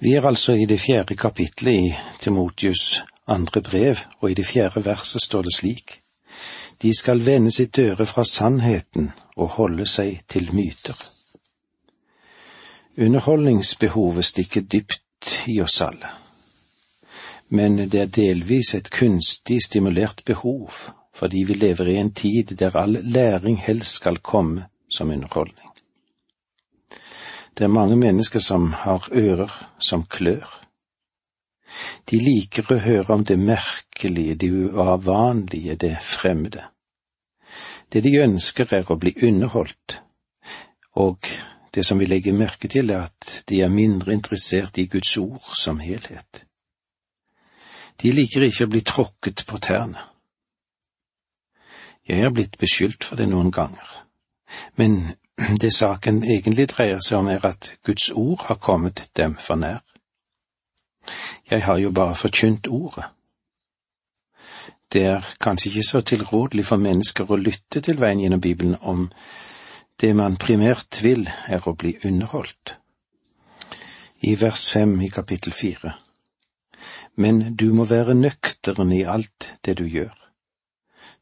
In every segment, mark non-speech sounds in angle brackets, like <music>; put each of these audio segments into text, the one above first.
Vi er altså i det fjerde kapitlet i Timotius andre brev, og i det fjerde verset står det slik. De skal vende sitt øre fra sannheten og holde seg til myter. Underholdningsbehovet stikker dypt i oss alle, men det er delvis et kunstig stimulert behov, fordi vi lever i en tid der all læring helst skal komme som underholdning. Det er mange mennesker som har ører som klør. De liker å høre om det merkelige, det uavvanlige, det fremmede. Det de ønsker er å bli underholdt, og det som vi legger merke til er at de er mindre interessert i Guds ord som helhet. De liker ikke å bli tråkket på tærne. Jeg har blitt beskyldt for det noen ganger, men <clears throat> det saken egentlig dreier seg om, er at Guds ord har kommet dem for nær. Jeg har jo bare forkynt ordet. Det er kanskje ikke så tilrådelig for mennesker å lytte til veien gjennom Bibelen om det man primært vil, er å bli underholdt. I vers fem i kapittel fire. Men du må være nøktern i alt det du gjør.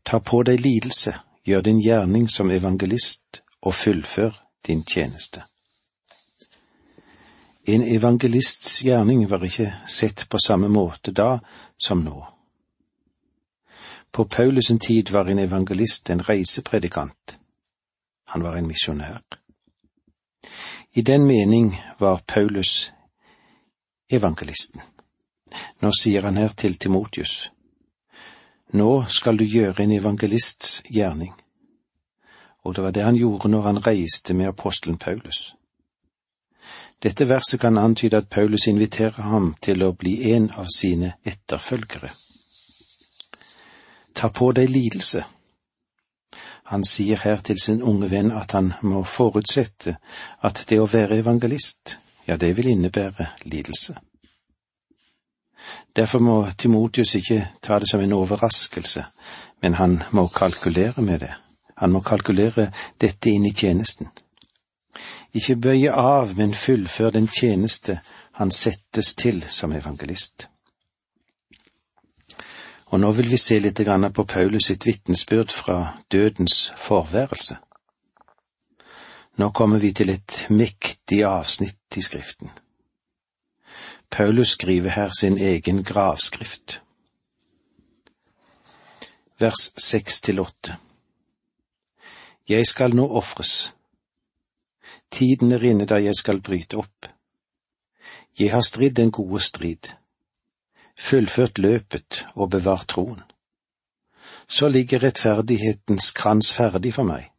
Ta på deg lidelse, gjør din gjerning som evangelist og fullfør din tjeneste. En evangelists gjerning var ikke sett på samme måte da som nå. På Paulus' tid var en evangelist en reisepredikant. Han var en misjonær. I den mening var Paulus evangelisten. Nå sier han her til Timotius, nå skal du gjøre en evangelists gjerning og det var det han gjorde når han reiste med apostelen Paulus. Dette verset kan antyde at Paulus inviterer ham til å bli en av sine etterfølgere. Ta på deg lidelse. Han sier her til sin unge venn at han må forutsette at det å være evangelist, ja, det vil innebære lidelse. Derfor må Timotius ikke ta det som en overraskelse, men han må kalkulere med det. Han må kalkulere dette inn i tjenesten. Ikke bøye av, men fullfør den tjeneste han settes til som evangelist. Og nå vil vi se litt på Paulus sitt vitnesbyrd fra dødens forværelse. Nå kommer vi til et mektig avsnitt i Skriften. Paulus skriver her sin egen gravskrift. Vers seks til åtte. Jeg skal nå ofres. Tiden er inne da jeg skal bryte opp. Jeg har stridd den gode strid, fullført løpet og bevart troen. Så ligger rettferdighetens krans ferdig for meg.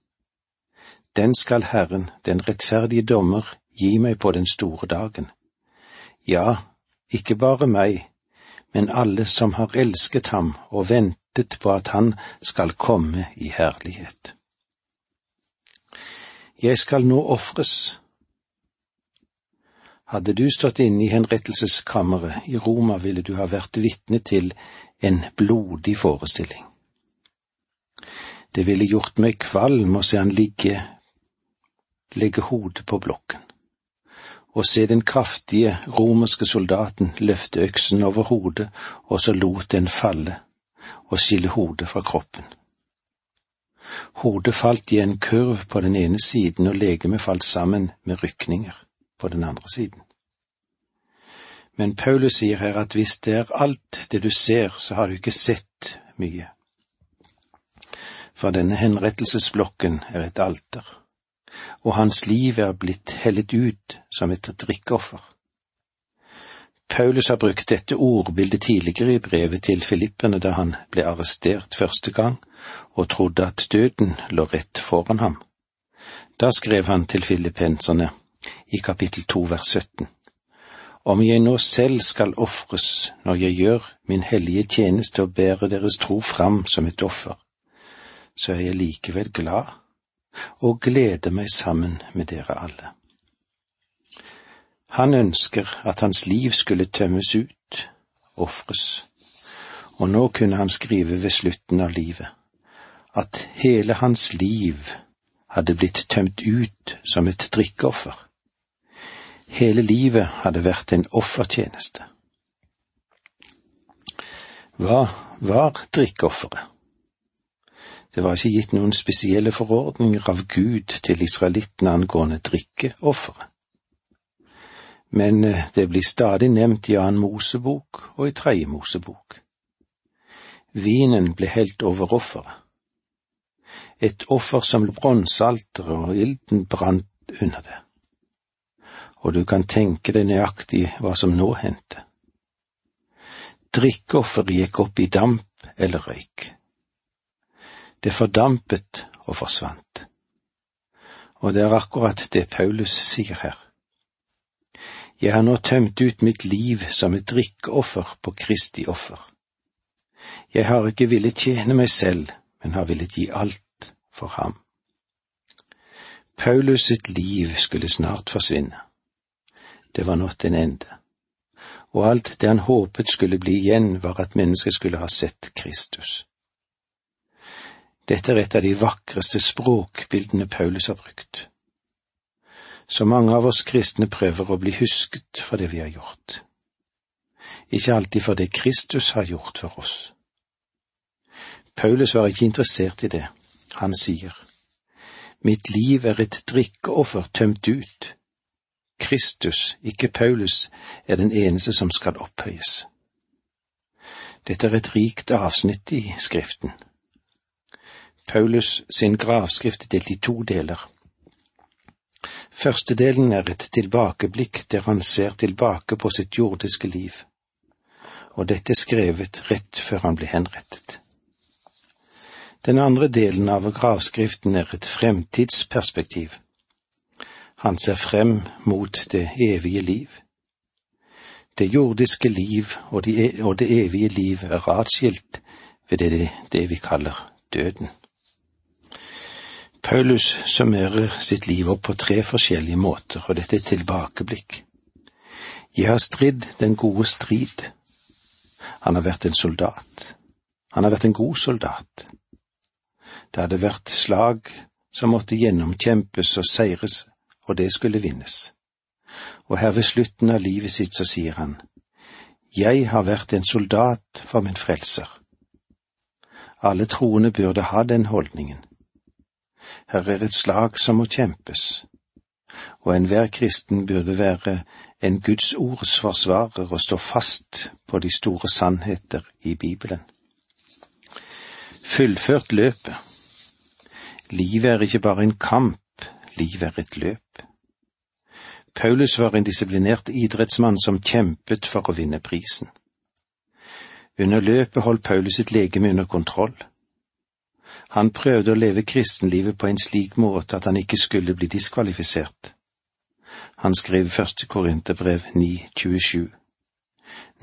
Den skal Herren, den rettferdige dommer, gi meg på den store dagen. Ja, ikke bare meg, men alle som har elsket ham og ventet på at han skal komme i herlighet. Jeg skal nå ofres. Hadde du stått inne i henrettelseskammeret i Roma, ville du ha vært vitne til en blodig forestilling. Det ville gjort meg kvalm å se han ligge, legge hodet på blokken, og se den kraftige romerske soldaten løfte øksen over hodet, og så lot den falle og skille hodet fra kroppen. Hodet falt i en kurv på den ene siden, og legemet falt sammen med rykninger på den andre siden. Men Paulus sier her at hvis det er alt det du ser, så har du ikke sett mye. For denne henrettelsesblokken er et alter, og hans liv er blitt hellet ut som et drikkeoffer. Paulus har brukt dette ordbildet tidligere i brevet til filipperne da han ble arrestert første gang og trodde at døden lå rett foran ham. Da skrev han til filippenserne i kapittel to vers 17. Om jeg nå selv skal ofres når jeg gjør min hellige tjeneste og bærer deres tro fram som et offer, så er jeg likevel glad og gleder meg sammen med dere alle. Han ønsker at hans liv skulle tømmes ut, ofres, og nå kunne han skrive ved slutten av livet at hele hans liv hadde blitt tømt ut som et drikkeoffer. Hele livet hadde vært en offertjeneste. Hva var drikkeofferet? Det var ikke gitt noen spesielle forordninger av Gud til israelittene angående drikkeofferet. Men eh, det blir stadig nevnt i annen Mosebok og i tredje Mosebok. Vinen ble helt over offeret. Et offer som bronsealteret, og ilden brant under det. Og du kan tenke deg nøyaktig hva som nå hendte. Drikkeofferet gikk opp i damp eller røyk. Det fordampet og forsvant. Og det er akkurat det Paulus sier her. Jeg har nå tømt ut mitt liv som et drikkeoffer på Kristi offer. Jeg har ikke villet tjene meg selv, men har villet gi alt for ham. Paulus sitt liv skulle snart forsvinne. Det var nådd en ende, og alt det han håpet skulle bli igjen, var at mennesket skulle ha sett Kristus. Dette er et av de vakreste språkbildene Paulus har brukt. Så mange av oss kristne prøver å bli husket for det vi har gjort. Ikke alltid for det Kristus har gjort for oss. Paulus var ikke interessert i det. Han sier, Mitt liv er et drikkeoffer tømt ut. Kristus, ikke Paulus, er den eneste som skal opphøyes. Dette er et rikt avsnitt i Skriften. Paulus sin gravskrift er delt i to deler. Første delen er et tilbakeblikk der han ser tilbake på sitt jordiske liv, og dette er skrevet rett før han ble henrettet. Den andre delen av gravskriften er et fremtidsperspektiv. Han ser frem mot det evige liv. Det jordiske liv og, e, det evige liv er atskilt ved det vi kaller døden. Paulus summerer sitt liv opp på tre forskjellige måter, og dette er tilbakeblikk. Jeg har stridd den gode strid. Han har vært en soldat. Han har vært en god soldat. Det hadde vært slag som måtte gjennomkjempes og seires, og det skulle vinnes. Og her ved slutten av livet sitt så sier han, Jeg har vært en soldat for min frelser. Alle troende burde ha den holdningen. Her er et slag som må kjempes, og enhver kristen burde være en Guds ords forsvarer og stå fast på de store sannheter i Bibelen. Fullført løpet. Livet er ikke bare en kamp, livet er et løp. Paulus var en disiplinert idrettsmann som kjempet for å vinne prisen. Under løpet holdt Paulus sitt legeme under kontroll. Han prøvde å leve kristenlivet på en slik måte at han ikke skulle bli diskvalifisert. Han skrev første Korinterbrev 9,27.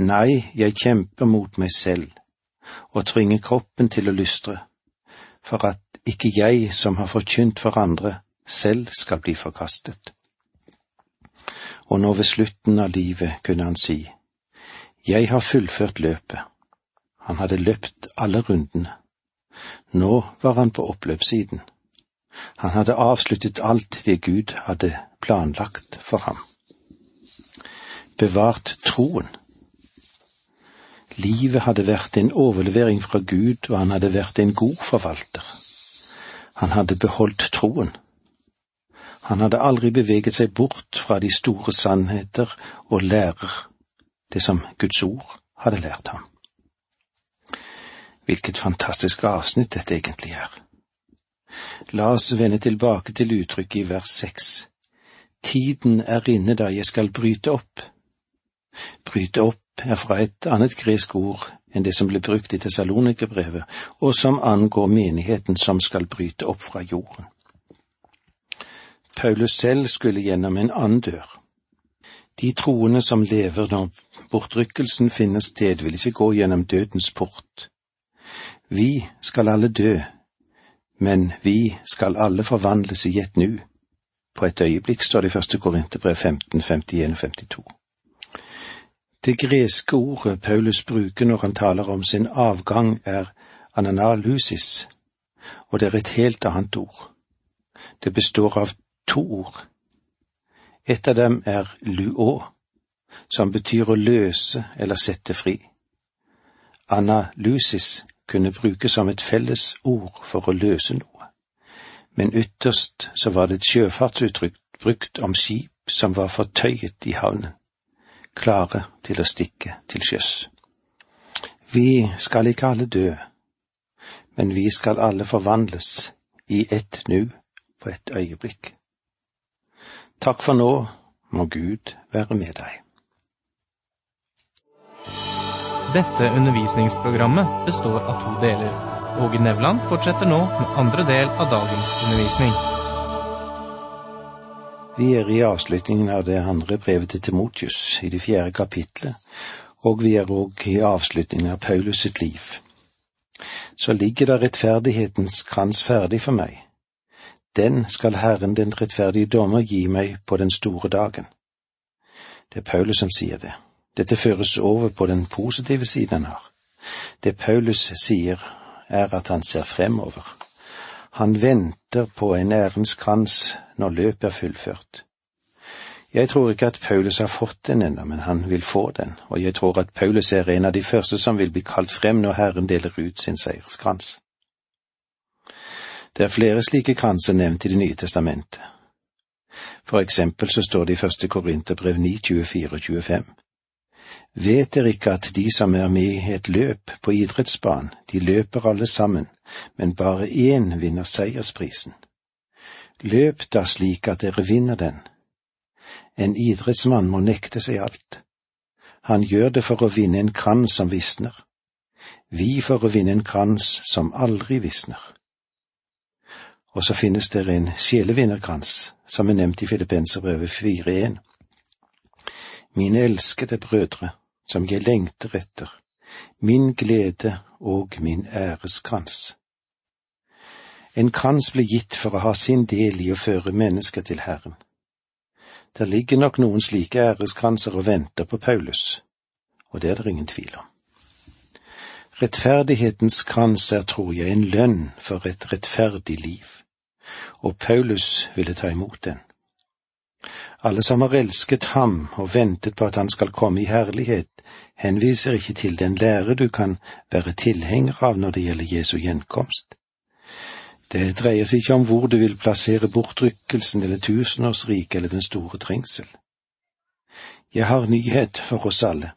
Nei, jeg kjemper mot meg selv og tvinger kroppen til å lystre, for at ikke jeg som har forkynt for andre, selv skal bli forkastet. Og nå ved slutten av livet kunne han si, Jeg har fullført løpet. Han hadde løpt alle rundene. Nå var han på oppløpssiden. Han hadde avsluttet alt det Gud hadde planlagt for ham. Bevart troen. Livet hadde vært en overlevering fra Gud, og han hadde vært en god forvalter. Han hadde beholdt troen. Han hadde aldri beveget seg bort fra de store sannheter og lærer, det som Guds ord hadde lært ham. Hvilket fantastisk avsnitt dette egentlig er. La oss vende tilbake til uttrykket i vers seks. Tiden er inne da jeg skal bryte opp. Bryte opp er fra et annet gresk ord enn det som ble brukt i Tessalonikerbrevet, og som angår menigheten som skal bryte opp fra jorden. Paulus selv skulle gjennom en annen dør. De troende som lever når bortrykkelsen finner sted, vil ikke gå gjennom dødens port. Vi skal alle dø, men vi skal alle forvandles i et nu. På et øyeblikk står det i første Korinterbrev 15, 51 og 52. Det greske ordet Paulus bruker når han taler om sin avgang, er ananalusis, og det er et helt annet ord. Det består av to ord. Et av dem er luå, som betyr å løse eller sette fri. Analysis kunne brukes som et felles ord for å løse noe, men ytterst så var det et sjøfartsuttrykk brukt om skip som var fortøyet i havnen, klare til å stikke til sjøs. Vi skal ikke alle dø, men vi skal alle forvandles i ett nu på et øyeblikk. Takk for nå, må Gud være med deg. Dette undervisningsprogrammet består av to deler. Åge Nevland fortsetter nå med andre del av dagens undervisning. Vi er i avslutningen av det andre brevet til Timotius, i det fjerde kapitlet, og vi er òg i avslutningen av Paulus sitt liv. Så ligger der rettferdighetens krans ferdig for meg. Den skal Herren den rettferdige dommer gi meg på den store dagen. Det er Paulus som sier det. Dette føres over på den positive siden han har. Det Paulus sier, er at han ser fremover. Han venter på en ærenkrans når løpet er fullført. Jeg tror ikke at Paulus har fått den ennå, men han vil få den, og jeg tror at Paulus er en av de første som vil bli kalt frem når Herren deler ut sin seierskrans. Det er flere slike kranser nevnt i Det nye testamentet. For eksempel så står det i første Korinterbrev 9, 24 og 25. Vet dere ikke at de som er med i et løp på idrettsbanen, de løper alle sammen, men bare én vinner seiersprisen? Løp da slik at dere vinner den. En idrettsmann må nekte seg alt. Han gjør det for å vinne en krans som visner. Vi for å vinne en krans som aldri visner. Og så finnes det en sjelevinnerkrans, som er nevnt i Filippenserbrevet 4.1. Mine elskede brødre, som jeg lengter etter, min glede og min æreskrans. En krans ble gitt for å ha sin del i å føre mennesker til Herren. Der ligger nok noen slike æreskranser og venter på Paulus, og det er det ingen tvil om. Rettferdighetens krans er, tror jeg, en lønn for et rettferdig liv, og Paulus ville ta imot den. Alle som har elsket ham og ventet på at han skal komme i herlighet, henviser ikke til den lære du kan være tilhenger av når det gjelder Jesu gjenkomst. Det dreier seg ikke om hvor du vil plassere bortrykkelsen eller tusenårsriket eller den store trengsel. Jeg har nyhet for oss alle.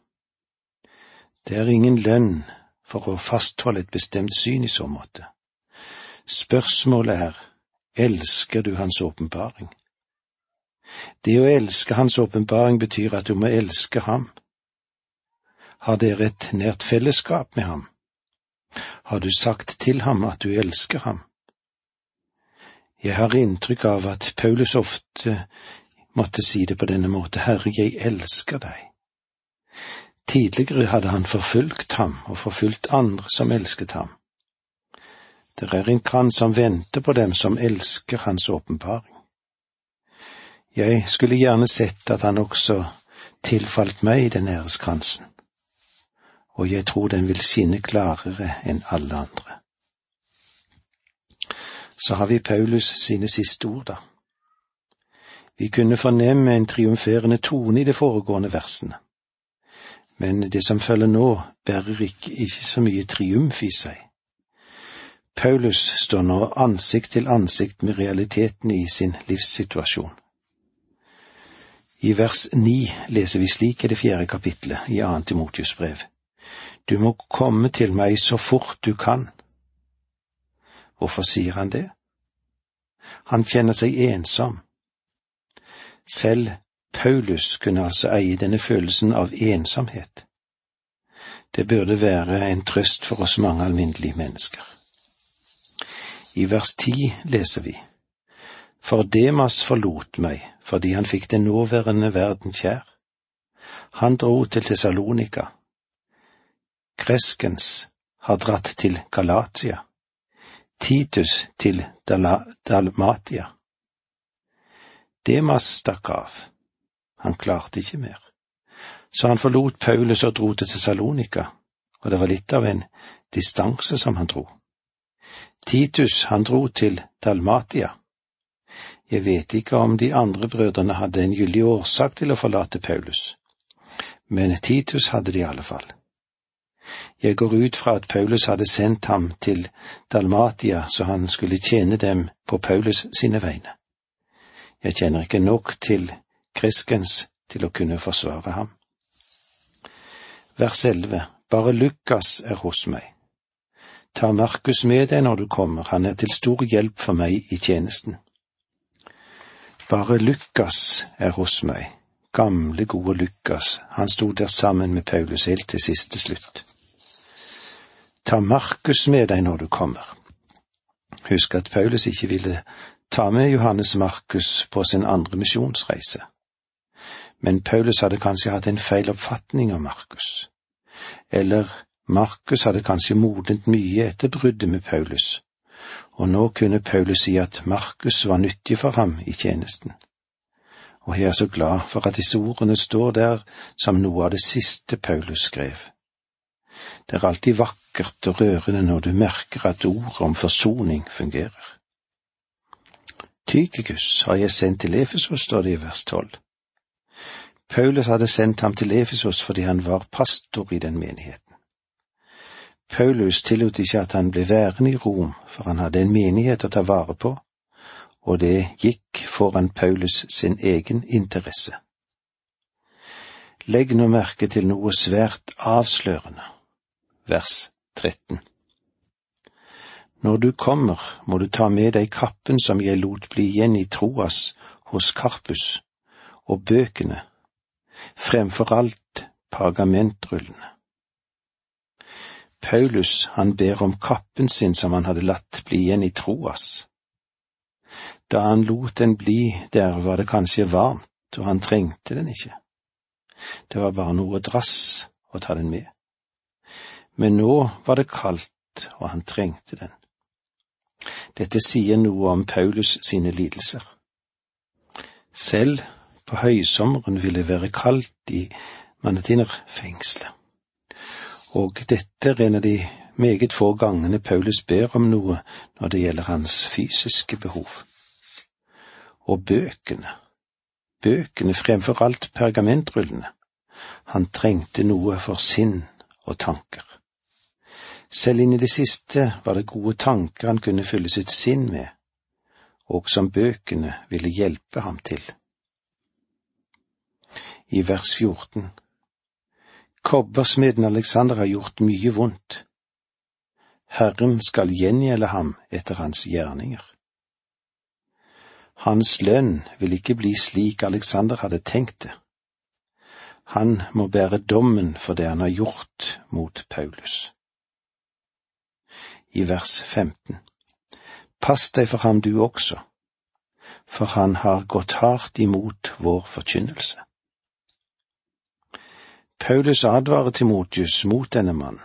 Det er ingen lønn for å fastholde et bestemt syn i så måte. Spørsmålet er, elsker du Hans åpenbaring? Det å elske Hans åpenbaring betyr at du må elske ham. Har dere et nært fellesskap med ham? Har du sagt til ham at du elsker ham? Jeg har inntrykk av at Paulus ofte måtte si det på denne måte, Herre, jeg elsker deg. Tidligere hadde han forfulgt ham og forfulgt andre som elsket ham. Det er en krans som venter på dem som elsker hans åpenbaring. Jeg skulle gjerne sett at han også tilfalt meg den æreskransen, og jeg tror den vil skinne klarere enn alle andre. Så har vi Paulus sine siste ord, da. Vi kunne fornemme en triumferende tone i de foregående versene, men det som følger nå, bærer ikke, ikke så mye triumf i seg. Paulus står nå ansikt til ansikt med realiteten i sin livssituasjon. I vers ni leser vi slik i det fjerde kapitlet i annet Timotius brev. Du må komme til meg så fort du kan. Hvorfor sier han det? Han kjenner seg ensom. Selv Paulus kunne altså eie denne følelsen av ensomhet. Det burde være en trøst for oss mange alminnelige mennesker. I vers ti leser vi for Demas forlot meg fordi han fikk den nåværende verden kjær. Han dro til Tessalonika. Kreskens har dratt til Galatia. Titus til Dalmatia. Demas stakk av. Han klarte ikke mer. Så han forlot Paulus og dro til Tessalonika, og det var litt av en distanse som han dro. Titus, han dro til Dalmatia. Jeg vet ikke om de andre brødrene hadde en gyldig årsak til å forlate Paulus, men Titus hadde det i alle fall. Jeg går ut fra at Paulus hadde sendt ham til Dalmatia så han skulle tjene dem på Paulus sine vegne. Jeg kjenner ikke nok til Kriskens til å kunne forsvare ham. Vers 11. Bare Lukas er hos meg. Ta Markus med deg når du kommer, han er til stor hjelp for meg i tjenesten. Bare Lukas er hos meg, gamle, gode Lukas, han sto der sammen med Paulus helt til siste slutt. Ta Markus med deg når du kommer. Husk at Paulus ikke ville ta med Johannes Markus på sin andre misjonsreise. Men Paulus hadde kanskje hatt en feil oppfatning av Markus. Eller Markus hadde kanskje modent mye etter bruddet med Paulus, og nå kunne Paulus si at Markus var nyttig for ham i tjenesten. Og jeg er så glad for at disse ordene står der som noe av det siste Paulus skrev. Det er alltid vakkert og rørende når du merker at ordet om forsoning fungerer. Tykikus har jeg sendt til Efesos, står det i vers tolv. Paulus hadde sendt ham til Efesos fordi han var pastor i den menigheten. Paulus tillot ikke at han ble værende i Rom, for han hadde en menighet å ta vare på, og det gikk foran Paulus sin egen interesse. Legg nå merke til noe svært avslørende. Vers 13. Når du kommer, må du ta med deg kappen som jeg lot bli igjen i Troas hos Karpus, og bøkene, fremfor alt pergamentrullene. Paulus, han ber om kappen sin som han hadde latt bli igjen i Troas. Da han lot den bli der, var det kanskje varmt, og han trengte den ikke. Det var bare noe drass å ta den med. Men nå var det kaldt, og han trengte den. Dette sier noe om Paulus sine lidelser. Selv på høysommeren ville det være kaldt i Manetinerfengselet. Og dette er en av de meget få gangene Paulus ber om noe når det gjelder hans fysiske behov. Og bøkene, bøkene fremfor alt pergamentrullene, han trengte noe for sinn og tanker. Selv inn i det siste var det gode tanker han kunne fylle sitt sinn med, og som bøkene ville hjelpe ham til. I vers 14 Kobbersmeden Alexander har gjort mye vondt. Herren skal gjengjelde ham etter hans gjerninger. Hans lønn vil ikke bli slik Alexander hadde tenkt det. Han må bære dommen for det han har gjort mot Paulus i vers 15. Pass deg for ham du også, for han har gått hardt imot vår forkynnelse. Paulus advarer Timotius mot denne mannen.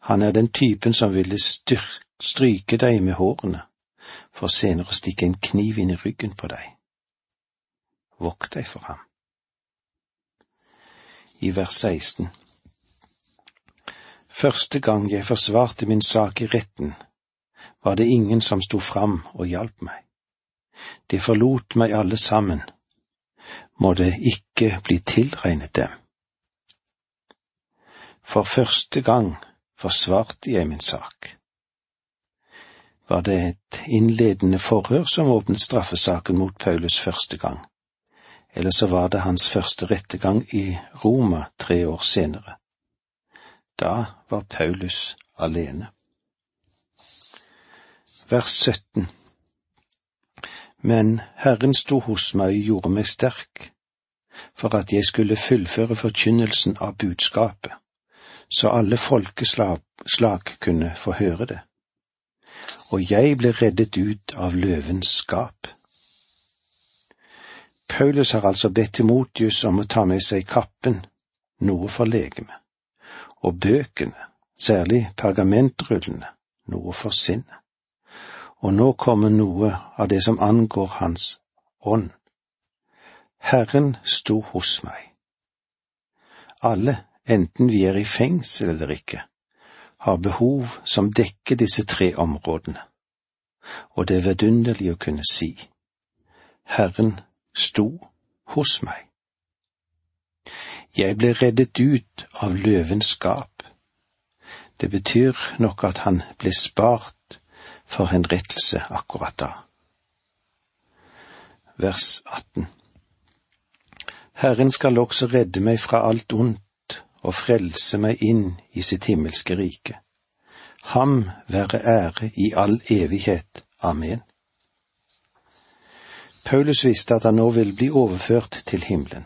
Han er den typen som ville stryke deg med hårene, for senere å stikke en kniv inn i ryggen på deg. Vokt deg for ham. I vers 16. Første gang jeg forsvarte min sak i retten, var det ingen som sto fram og hjalp meg. De forlot meg alle sammen. Må det ikke bli tilregnet dem. For første gang forsvarte jeg min sak. Var det et innledende forhør som åpnet straffesaken mot Paulus første gang, eller så var det hans første rettergang i Roma tre år senere. Da var Paulus alene. Vers 17 Men Herren sto hos meg og gjorde meg sterk, for at jeg skulle fullføre forkynnelsen av budskapet, så alle folkeslag kunne få høre det. Og jeg ble reddet ut av løvens skap. Paulus har altså bedt Timotius om å ta med seg kappen, noe for legemet og bøkene, særlig pergamentrullene, noe for sinnet. Og nå kommer noe av det som angår hans ånd. Herren sto hos meg. Alle, enten vi er i fengsel eller ikke, har behov som dekker disse tre områdene. og det er vidunderlig å kunne si, Herren sto hos meg. Jeg ble reddet ut av løvens skap. Det betyr nok at han ble spart for henrettelse akkurat da. Vers 18 Herren skal også redde meg fra alt ondt og frelse meg inn i sitt himmelske rike. Ham være ære i all evighet. Amen. Paulus visste at han nå ville bli overført til himmelen.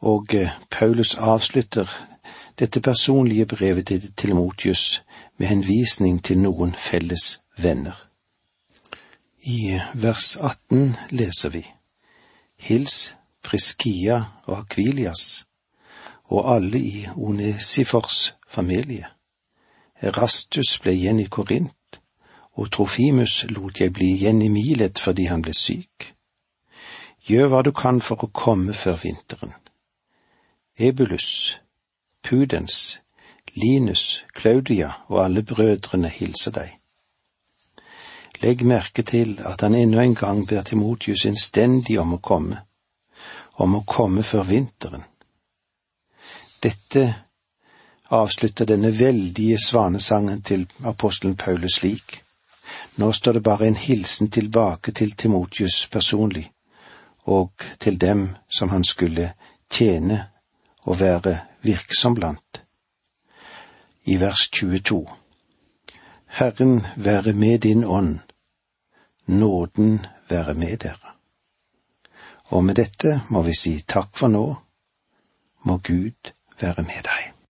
Og eh, Paulus avslutter dette personlige brevet til Timotius med henvisning til noen felles venner. I vers 18 leser vi Hils Priskia og Akvilias og alle i Onesifors familie. Erastus ble igjen i Korint, og Trofimus lot jeg bli igjen i Milet fordi han ble syk. Gjør hva du kan for å komme før vinteren. Ebulus, Pudens, Linus, Claudia og alle brødrene hilser deg. Legg merke til at han ennå en gang ber Timotius innstendig om å komme, om å komme før vinteren. Dette avslutter denne veldige svanesangen til apostelen Paulus slik. Nå står det bare en hilsen tilbake til Timotius personlig, og til dem som han skulle tjene og være virksom blant. I vers 22 Herren være med din ånd, nåden være med dere. Og med dette må vi si takk for nå, må Gud være med deg.